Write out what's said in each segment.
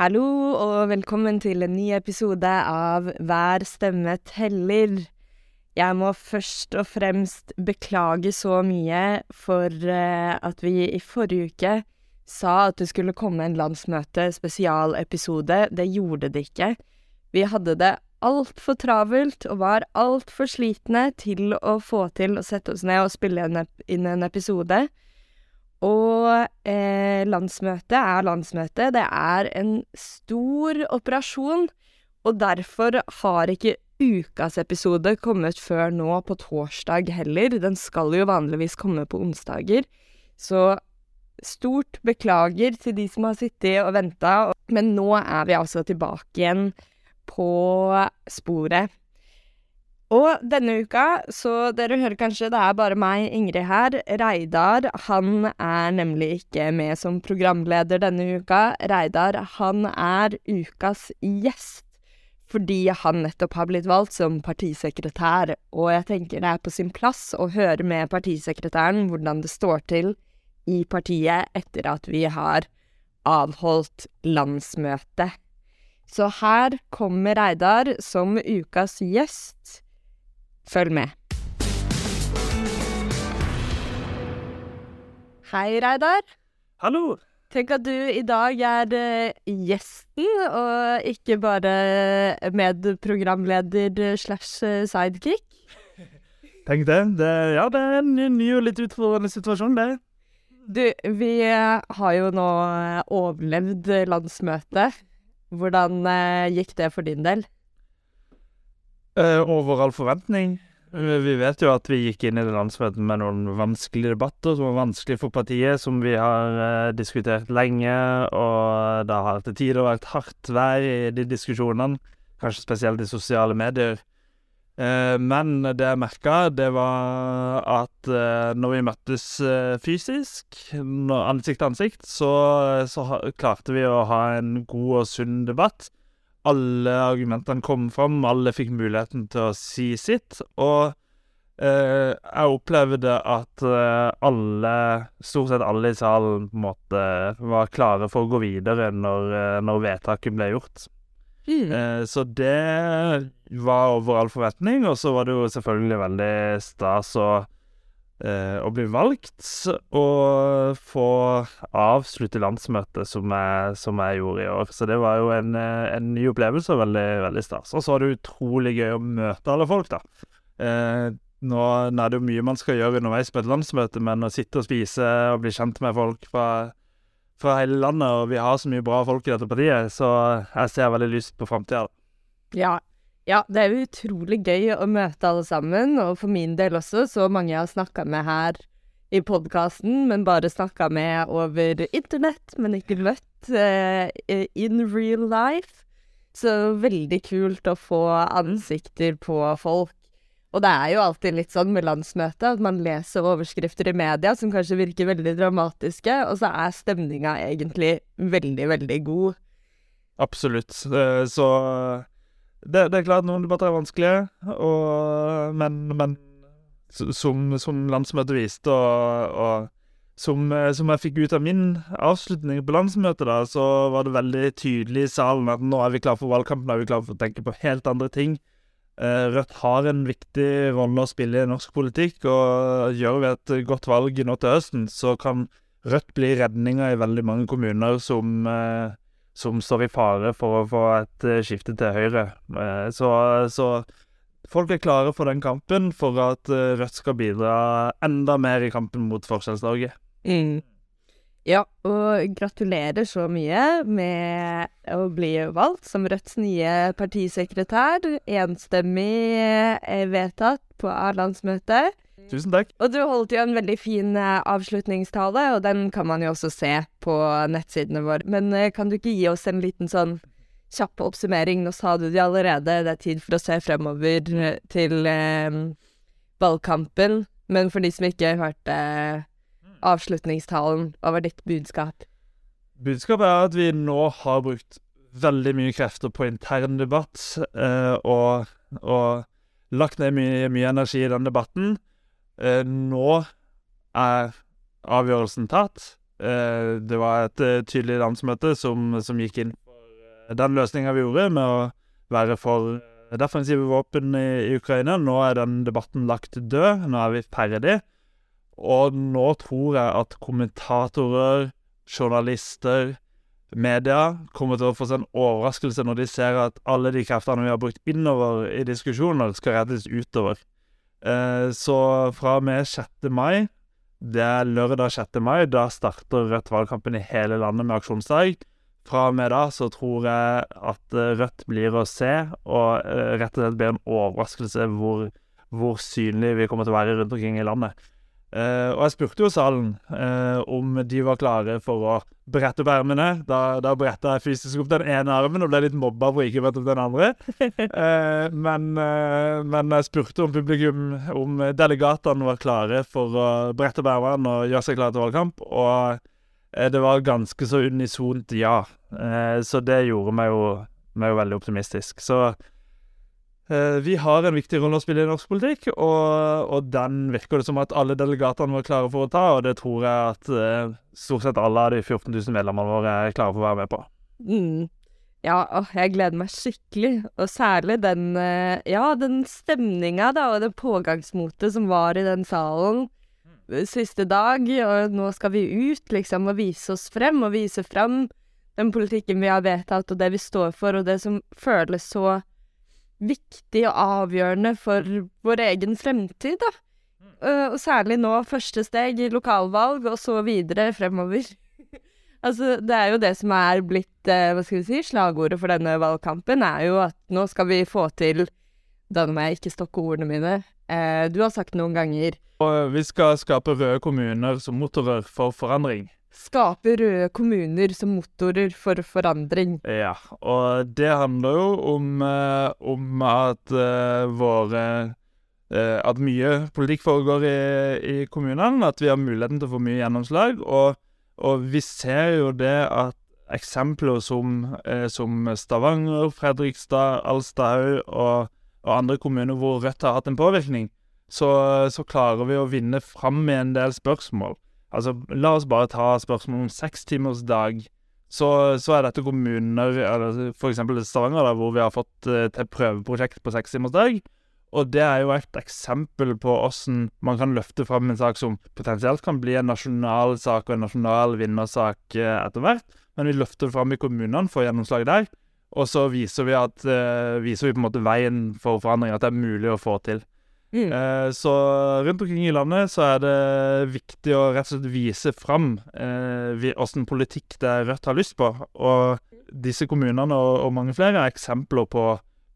Hallo og velkommen til en ny episode av Hver stemme teller. Jeg må først og fremst beklage så mye for eh, at vi i forrige uke sa at det skulle komme en landsmøte spesialepisode. Det gjorde det ikke. Vi hadde det altfor travelt og var altfor slitne til å få til å sette oss ned og spille inn en episode. Og eh, landsmøtet er landsmøte. Det er en stor operasjon, og derfor har ikke ukas episode kommet før nå på torsdag heller. Den skal jo vanligvis komme på onsdager. Så stort beklager til de som har sittet og venta, men nå er vi altså tilbake igjen på sporet. Og denne uka, så dere hører kanskje det er bare meg, Ingrid, her. Reidar, han er nemlig ikke med som programleder denne uka. Reidar, han er ukas gjest fordi han nettopp har blitt valgt som partisekretær, og jeg tenker det er på sin plass å høre med partisekretæren hvordan det står til i partiet etter at vi har avholdt landsmøte. Så her kommer Reidar som ukas gjest. Følg med. Hei, Reidar. Hallo! Tenk at du i dag er eh, gjesten, og ikke bare medprogramleder slash eh, sidekick. Tenk det. det. Ja, det er en ny og litt utfordrende situasjon, det. Du, vi eh, har jo nå overlevd landsmøtet. Hvordan gikk det for din del? Eh, over all forventning. Eh, Vi vet jo at vi gikk inn i det landsmøtet med noen vanskelige debatter som var vanskelig for partiet, som vi har eh, diskutert lenge, og det har til tider vært hardt vær i de diskusjonene, kanskje spesielt i sosiale medier. Eh, men det jeg merka, det var at eh, når vi møttes eh, fysisk, ansikt til ansikt, så, så klarte vi å ha en god og sunn debatt. Alle argumentene kom fram, alle fikk muligheten til å si sitt. Og eh, jeg opplevde at eh, alle, stort sett alle i salen, på en måte var klare for å gå videre når, eh, når vedtaket ble gjort. Eh, så det var over all forventning, og så var det jo selvfølgelig veldig stas å, eh, å bli valgt og få avslutte landsmøtet som jeg, som jeg gjorde i år. Så det var jo en, eh, en ny opplevelse og veldig, veldig stas. Og så var det utrolig gøy å møte alle folk, da. Eh, nå, nå er det jo mye man skal gjøre underveis på et landsmøte, men å sitte og spise og bli kjent med folk fra fra hele landet, og vi har så mye bra folk i dette partiet, så jeg ser veldig lyst på framtida. Ja. Ja, det er jo utrolig gøy å møte alle sammen, og for min del også, så mange jeg har snakka med her i podkasten, men bare snakka med over internett, men ikke møtt eh, in real life. Så veldig kult å få ansikter på folk. Og det er jo alltid litt sånn med landsmøtet at man leser overskrifter i media som kanskje virker veldig dramatiske, og så er stemninga egentlig veldig, veldig god. Absolutt. Eh, Så det, det er klart noen debatter er vanskelige, og, men, men som, som landsmøtet viste, og, og som, som jeg fikk ut av min avslutning på landsmøtet, da, så var det veldig tydelig i salen at nå er vi klar for valgkampen, nå er vi klar for å tenke på helt andre ting. Eh, Rødt har en viktig rolle å spille i norsk politikk, og gjør vi et godt valg nå til høsten, så kan Rødt bli redninga i veldig mange kommuner som, eh, som står i fare for å få et eh, skifte til Høyre. Eh, Så, så folk er klare for den kampen, for at eh, Rødt skal bidra enda mer i kampen mot Forskjells-Norge. Mm. Ja, og gratulerer så mye med å bli valgt som Rødts nye partisekretær. Enstemmig vedtatt på A-landsmøtet. Tusen takk. Og du holdt jo en veldig fin eh, avslutningstale, og den kan man jo også se på nettsidene våre. Men eh, kan du ikke gi oss en liten sånn kjapp oppsummering? Nå sa du det allerede, det er tid for å se fremover eh, til eh, valgkampen. Men for de som ikke hørte eh, avslutningstalen, hva var ditt budskap? Budskapet er at vi nå har brukt veldig mye krefter på intern debatt, eh, og, og lagt ned mye, mye energi i den debatten. Eh, nå er avgjørelsen tatt. Eh, det var et eh, tydelig landsmøte som, som gikk inn for den løsninga vi gjorde med å være for defensive våpen i, i Ukraina. Nå er den debatten lagt død. Nå er vi ferdig. Og nå tror jeg at kommentatorer, journalister, media kommer til å få seg en overraskelse når de ser at alle de kreftene vi har brukt innover i diskusjoner, skal rettes utover. Eh, så fra og med 6. mai, det er lørdag 6. mai, da starter Rødt valgkampen i hele landet med aksjonsdag. Fra og med da så tror jeg at eh, Rødt blir å se, og eh, rett og slett blir en overraskelse hvor, hvor synlig vi kommer til å være rundt omkring i landet. Uh, og jeg spurte jo salen uh, om de var klare for å brette opp ermene. Da, da bretta jeg fysisk opp den ene armen og ble litt mobba for ikke å brette opp den andre. Uh, men, men, jeg spurte om publikum, om delegatene var klare for å brette opp ermene og gjøre seg klare til valgkamp. Og det var ganske så unisont ja. så det gjorde meg jo, meg jo veldig optimistisk. Så Eh, vi har en viktig rolle å spille i norsk politikk, og, og, den virker det som at alle delegatene var klare for å ta, og det tror jeg at uh, stort sett alle av de 14 000 medlemmene våre er klare for å være med på. Mm. Ja, å, jeg gleder meg skikkelig, og særlig den uh, Ja, den stemninga, og det pågangsmotet som var i den salen siste dag, og nå skal vi ut, liksom, og vise oss frem, og vise frem den politikken vi har vedtatt, og det vi står for, og det som føles så viktig og avgjørende for vår egen fremtid, da. Uh, og særlig nå, første steg i lokalvalg, og så videre fremover. altså, det er jo det som er blitt, uh, hva skal vi si, slagordet for denne valgkampen, er jo at nå skal vi få til Da må jeg ikke stokke ordene mine. Uh, du har sagt noen ganger Og vi skal skape røde kommuner som motorer for forandring skape røde kommuner som motorer for forandring. Ja, og det handler jo om, eh, om at eh, våre eh, At mye politikk foregår i, i, kommunene, at vi har muligheten til å få mye gjennomslag. Og, og vi ser jo det at eksempler som, som Stavanger, Fredrikstad, Alstahaug og, og andre kommuner hvor Rødt har hatt en påvirkning, så, så klarer vi å vinne fram med en del spørsmål. Altså, la oss bare ta spørsmålet om sekstimersdag. Så, så er dette kommuner, eller f.eks. Stavanger, da, hvor vi har fått uh, til prøveprosjekt på sekstimersdag. Og det er jo et eksempel på hvordan man kan løfte fram en sak som potensielt kan bli en nasjonal sak og en nasjonal vinnersak uh, etter hvert. Men vi løfter det fram i kommunene, får gjennomslag der. Og så viser vi, at, uh, viser vi på en måte veien for forandring, at det er mulig å få til. Mm. Eh, så rundt omkring i landet så er det viktig å rett og slett vise fram eh, politikk det Rødt har lyst på. Og disse kommunene og, og mange flere er eksempler på,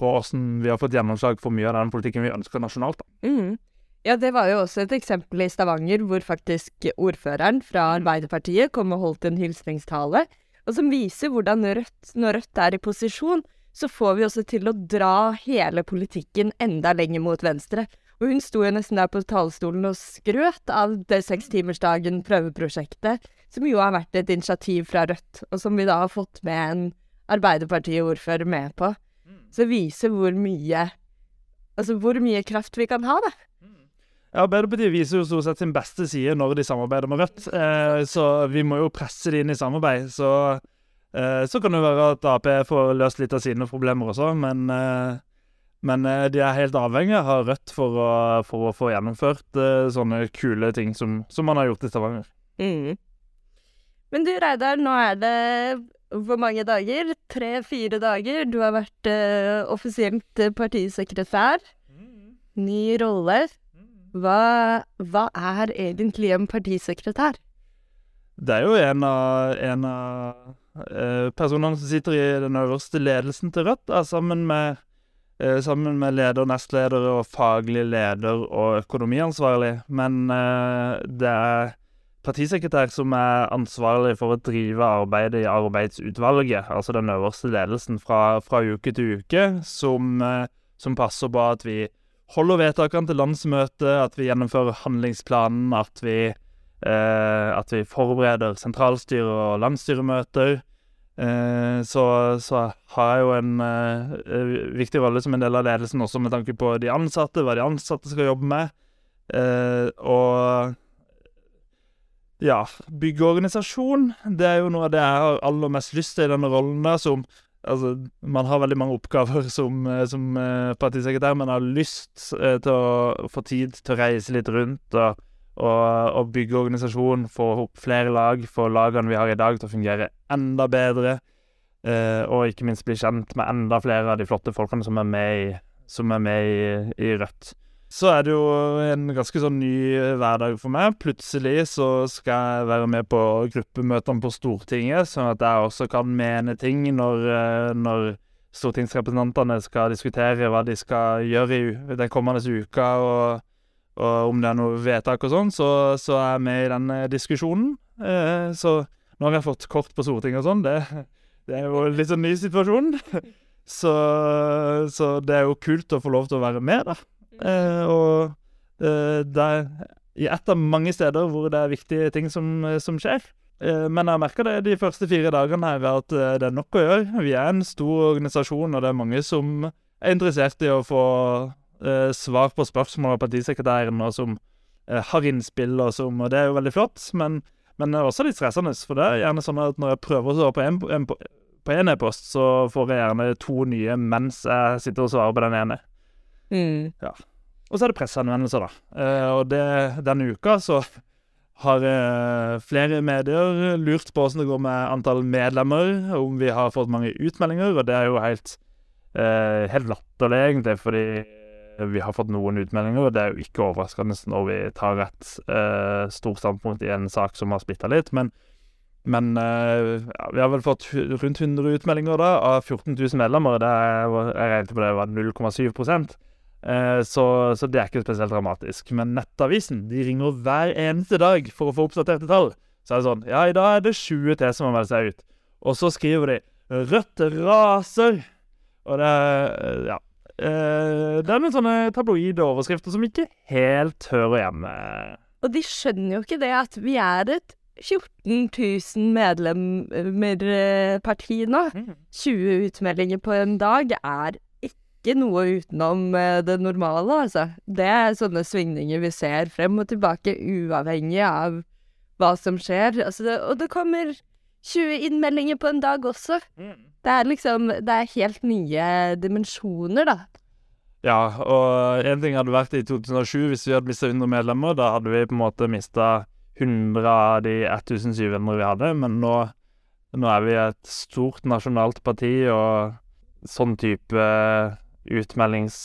på åssen vi har fått gjennomslag for mye av den politikken vi ønsker nasjonalt. Mm. Ja, det var jo også et eksempel i Stavanger, hvor faktisk ordføreren fra. Arbeiderpartiet kom og holdt en hilsningstale, og som viser hvordan Rødt, når Rødt er i posisjon, så får vi også til å dra hele politikken enda lenger mot venstre. Og hun sto jo nesten der på talerstolen og skrøt av det sekstimersdagen, prøveprosjektet, som jo har vært et initiativ fra Rødt, og som vi da har fått med en Arbeiderparti-ordfører med på. Mm. Så viser hvor mye Altså hvor mye kraft vi kan ha, da. Mm. Ja, Arbeiderpartiet viser jo stort sett sin beste side når de samarbeider med Rødt, eh, så vi må jo presse de inn i samarbeid. Så så kan det være at Ap får løst litt av sine problemer også, men, eh, men eh, de er helt avhengig av Rødt for å, for å få gjennomført sånne kule ting som, som man har gjort i Stavanger. Mm. Men du Reidar, nå er det hvor mange dager? Tre-fire dager. Du har vært uh, offisielt partisekretær. Mm. Ny rolle. Mm. Hva, hva er egentlig en partisekretær? Det er jo en av, en av Eh, personene som sitter i den øverste ledelsen til Rødt, er sammen med, eh, sammen med leder, nestleder og faglig leder og økonomiansvarlig. Men eh, det er partisekretær som er ansvarlig for å drive arbeidet i arbeidsutvalget, altså den øverste ledelsen fra, fra uke til uke, som, som, passer på at vi holder vedtakene til landsmøtet, at vi gjennomfører handlingsplanen, at vi, at vi forbereder sentralstyre- og landsstyremøter, Eh, så, så, har jeg jo en eh, viktig rolle som en del av ledelsen også med tanke på de ansatte, hva de ansatte skal jobbe med. Eh, og ja, byggeorganisasjon, det er jo noe av det jeg har aller mest lyst til i denne rollen. da, som Altså, man har veldig mange oppgaver som, eh, som eh, partisekretær, men har lyst eh, til å få tid til å reise litt rundt og, og, og bygge organisasjon, få opp flere lag, få lagene vi har i dag til å fungere enda bedre, eh, og ikke minst bli kjent med enda flere av de flotte folkene som er med i, er med i, i Rødt. Så er det jo en ganske sånn ny hverdag for meg. Plutselig så skal jeg være med på gruppemøtene på Stortinget, sånn at jeg også kan mene ting når, eh, når stortingsrepresentantene skal diskutere hva de skal gjøre i den kommende uka, og, og om det er noe vedtak og sånn, så, så er med i den eh, diskusjonen. Eh, så nå har jeg fått kort på Stortinget og sånn. Det, det er jo en litt sånn ny situasjon. Så, så det er jo kult å få lov til å være med, da. Eh, og eh, det er i ett av mange steder hvor det er viktige ting som, som skjer. Eh, men jeg merka det de første fire dagene her, at eh, det er nok å gjøre. Vi er en stor organisasjon, og det er mange som er interessert i å få svar på spørsmål av partisekretæren, og som eh, har innspill, og, som, og det er jo veldig flott. Men, men det er også litt stressende, for det er gjerne sånn at når jeg prøver å svare på en, en, på en e-post, så får jeg gjerne to nye mens jeg sitter og svarer på den ene. Mm. Og så er det presseanvendelser, da. Eh, og det, denne uka så har eh, flere medier lurt på åssen det går med antall medlemmer, om vi har fått mange utmeldinger, og det er jo helt, eh, helt latterlig, egentlig, fordi vi har fått noen utmeldinger, og det er jo ikke overraskende når vi tar et eh, stort standpunkt i en sak som har splitta litt, men men eh, ja, vi har vel fått rundt 100 utmeldinger da, av 14 000 medlemmer. Det er, jeg regnet på det var 0,7 eh, så, så det er ikke spesielt dramatisk. Men Nettavisen de ringer hver eneste dag for å få oppdaterte tall. Så er det sånn Ja, i dag er det 20 til som har meldt seg ut. Og så skriver de 'Rødt raser'. Og det er Ja. Eh, det er noen sånne tabloide overskrifter som ikke helt hører hjemme. Og de skjønner jo ikke det at vi er et 14 000 medlemmer-parti nå. 20 utmeldinger på en dag er ikke noe utenom eh, det normale, altså. Det er sånne svingninger vi ser frem og tilbake, uavhengig av hva som skjer. Altså, det, og det kommer 20 innmeldinger på en dag også. Det er liksom Det er helt nye dimensjoner, da. Ja, og én ting hadde vært i 2007 hvis vi hadde mista 100 medlemmer. Da hadde vi på en måte mista 100 av de 1700 vi hadde. Men nå, nå er vi et stort nasjonalt parti, og sånn type utmeldings...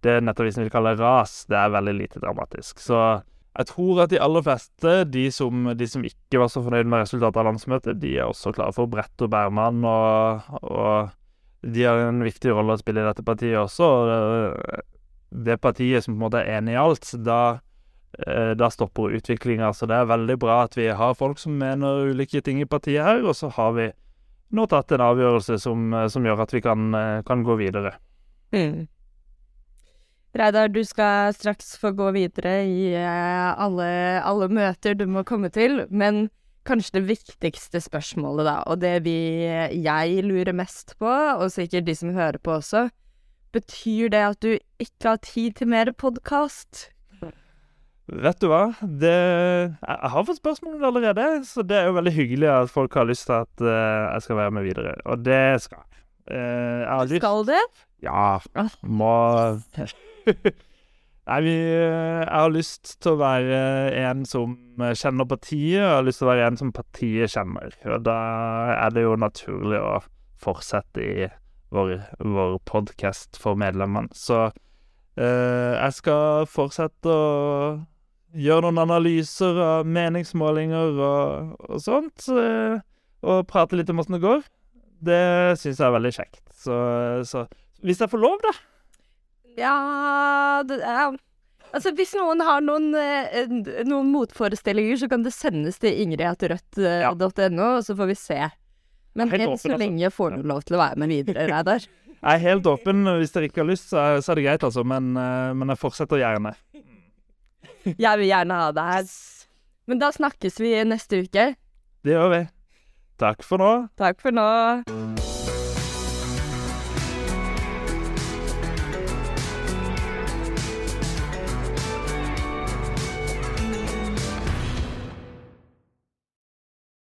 Det Nettavisen vil kalle ras, det er veldig lite dramatisk. Så jeg tror at de aller fleste, de som, de som ikke var så fornøyd med resultatet av landsmøtet, de er også klare for brett og bærmann, og, og de har en viktig rolle å spille i dette partiet også. og det- partiet som på en måte er enig i alt, da, eh, da stopper utviklinga. Så det er veldig bra at vi har folk som mener ulike ting i partiet her, og så har vi nå tatt en avgjørelse som, som gjør at vi kan, eh, kan gå videre. Mm. Reidar, du skal straks få gå videre i eh, alle, alle møter du må komme til, men kanskje det viktigste spørsmålet, da, og det vi, jeg lurer mest på, og sikkert de som hører på også, betyr det at du ikke har tid til mer podkast? Vet du hva? Det, jeg, har fått spørsmål allerede, så det er jo veldig hyggelig at folk har lyst til at eh, jeg skal være med videre. Og det skal jeg. Eh, jeg har lyst Skal det? Ja, må Nei, vi Jeg har lyst til å være en som kjenner partiet, og jeg har lyst til å være en som partiet kjenner. Og da er det jo naturlig å fortsette i vår, vår podkast for medlemmene. Så eh, jeg skal fortsette å gjøre noen analyser av meningsmålinger og, og sånt. eh, og prate litt om åssen det går. Det syns jeg er veldig kjekt. Så, så hvis jeg får lov, da. Ja, det er Altså, hvis noen har noen, eh, noen motforestillinger, så kan det sendes til ingrid.rødt.no, og så får vi se. Men Helt åpen, så altså. lenge får du lov til å være med videre, Reidar. Jeg er helt åpen. Hvis dere ikke har lyst, så så er det greit, altså. Men, eh, men jeg fortsetter gjerne. Jeg vil gjerne ha deg her. Men da snakkes vi neste uke. Det gjør vi. Takk for nå. Takk for nå.